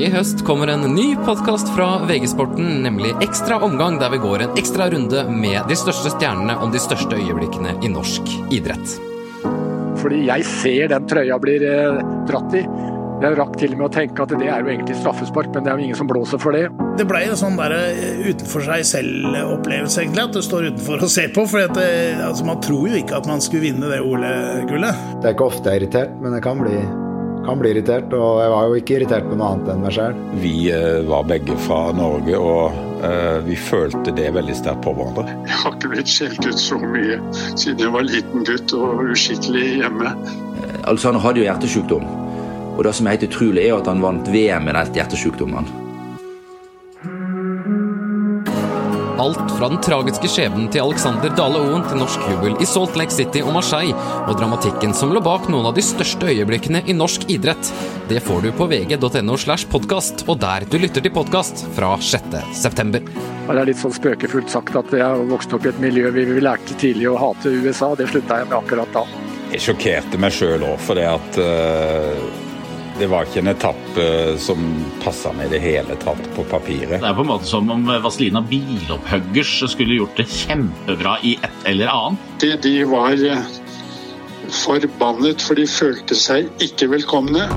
I høst kommer en ny podkast fra VG-sporten, nemlig Ekstra omgang, der vi går en ekstra runde med de største stjernene om de største øyeblikkene i norsk idrett. Fordi jeg ser den trøya blir eh, dratt i. Jeg rakk til og med å tenke at det er jo egentlig straffespark, men det er jo ingen som blåser for det. Det ble en sånn der eh, utenfor seg selv-opplevelse, egentlig. At du står utenfor og ser på. For altså, man tror jo ikke at man skulle vinne det OL-gullet. Det er ikke ofte jeg er irritert, men jeg kan bli, kan bli irritert. Og jeg var jo ikke irritert på noe annet enn meg sjøl. Vi eh, var begge fra Norge, og eh, vi følte det veldig sterkt på hverandre. Jeg har ikke blitt skjelt ut så mye siden jeg var liten gutt og uskikkelig hjemme. Altså, han hadde jo hjertesykdom. Og det som er helt utrolig, er at han vant VM med den hjertesykdommen. Alt fra den tragiske skjebnen til Alexander Dale Oen til norsk jubel i Salt Lake City og Marseille, og dramatikken som lå bak noen av de største øyeblikkene i norsk idrett. Det får du på vg.no slash podkast, og der du lytter til podkast fra 6. september. Det er litt sånn spøkefullt sagt at jeg har vokst opp i et miljø vi, lærte tidlig å hate USA. Det slutta jeg med akkurat da. Jeg sjokkerte meg sjøl òg, fordi at uh det var ikke en etappe som passa meg i det hele tatt på papiret. Det er på en måte som om Vazelina Bilopphuggers skulle gjort det kjempebra i et eller annet. De, de var forbannet, for de følte seg ikke velkomne.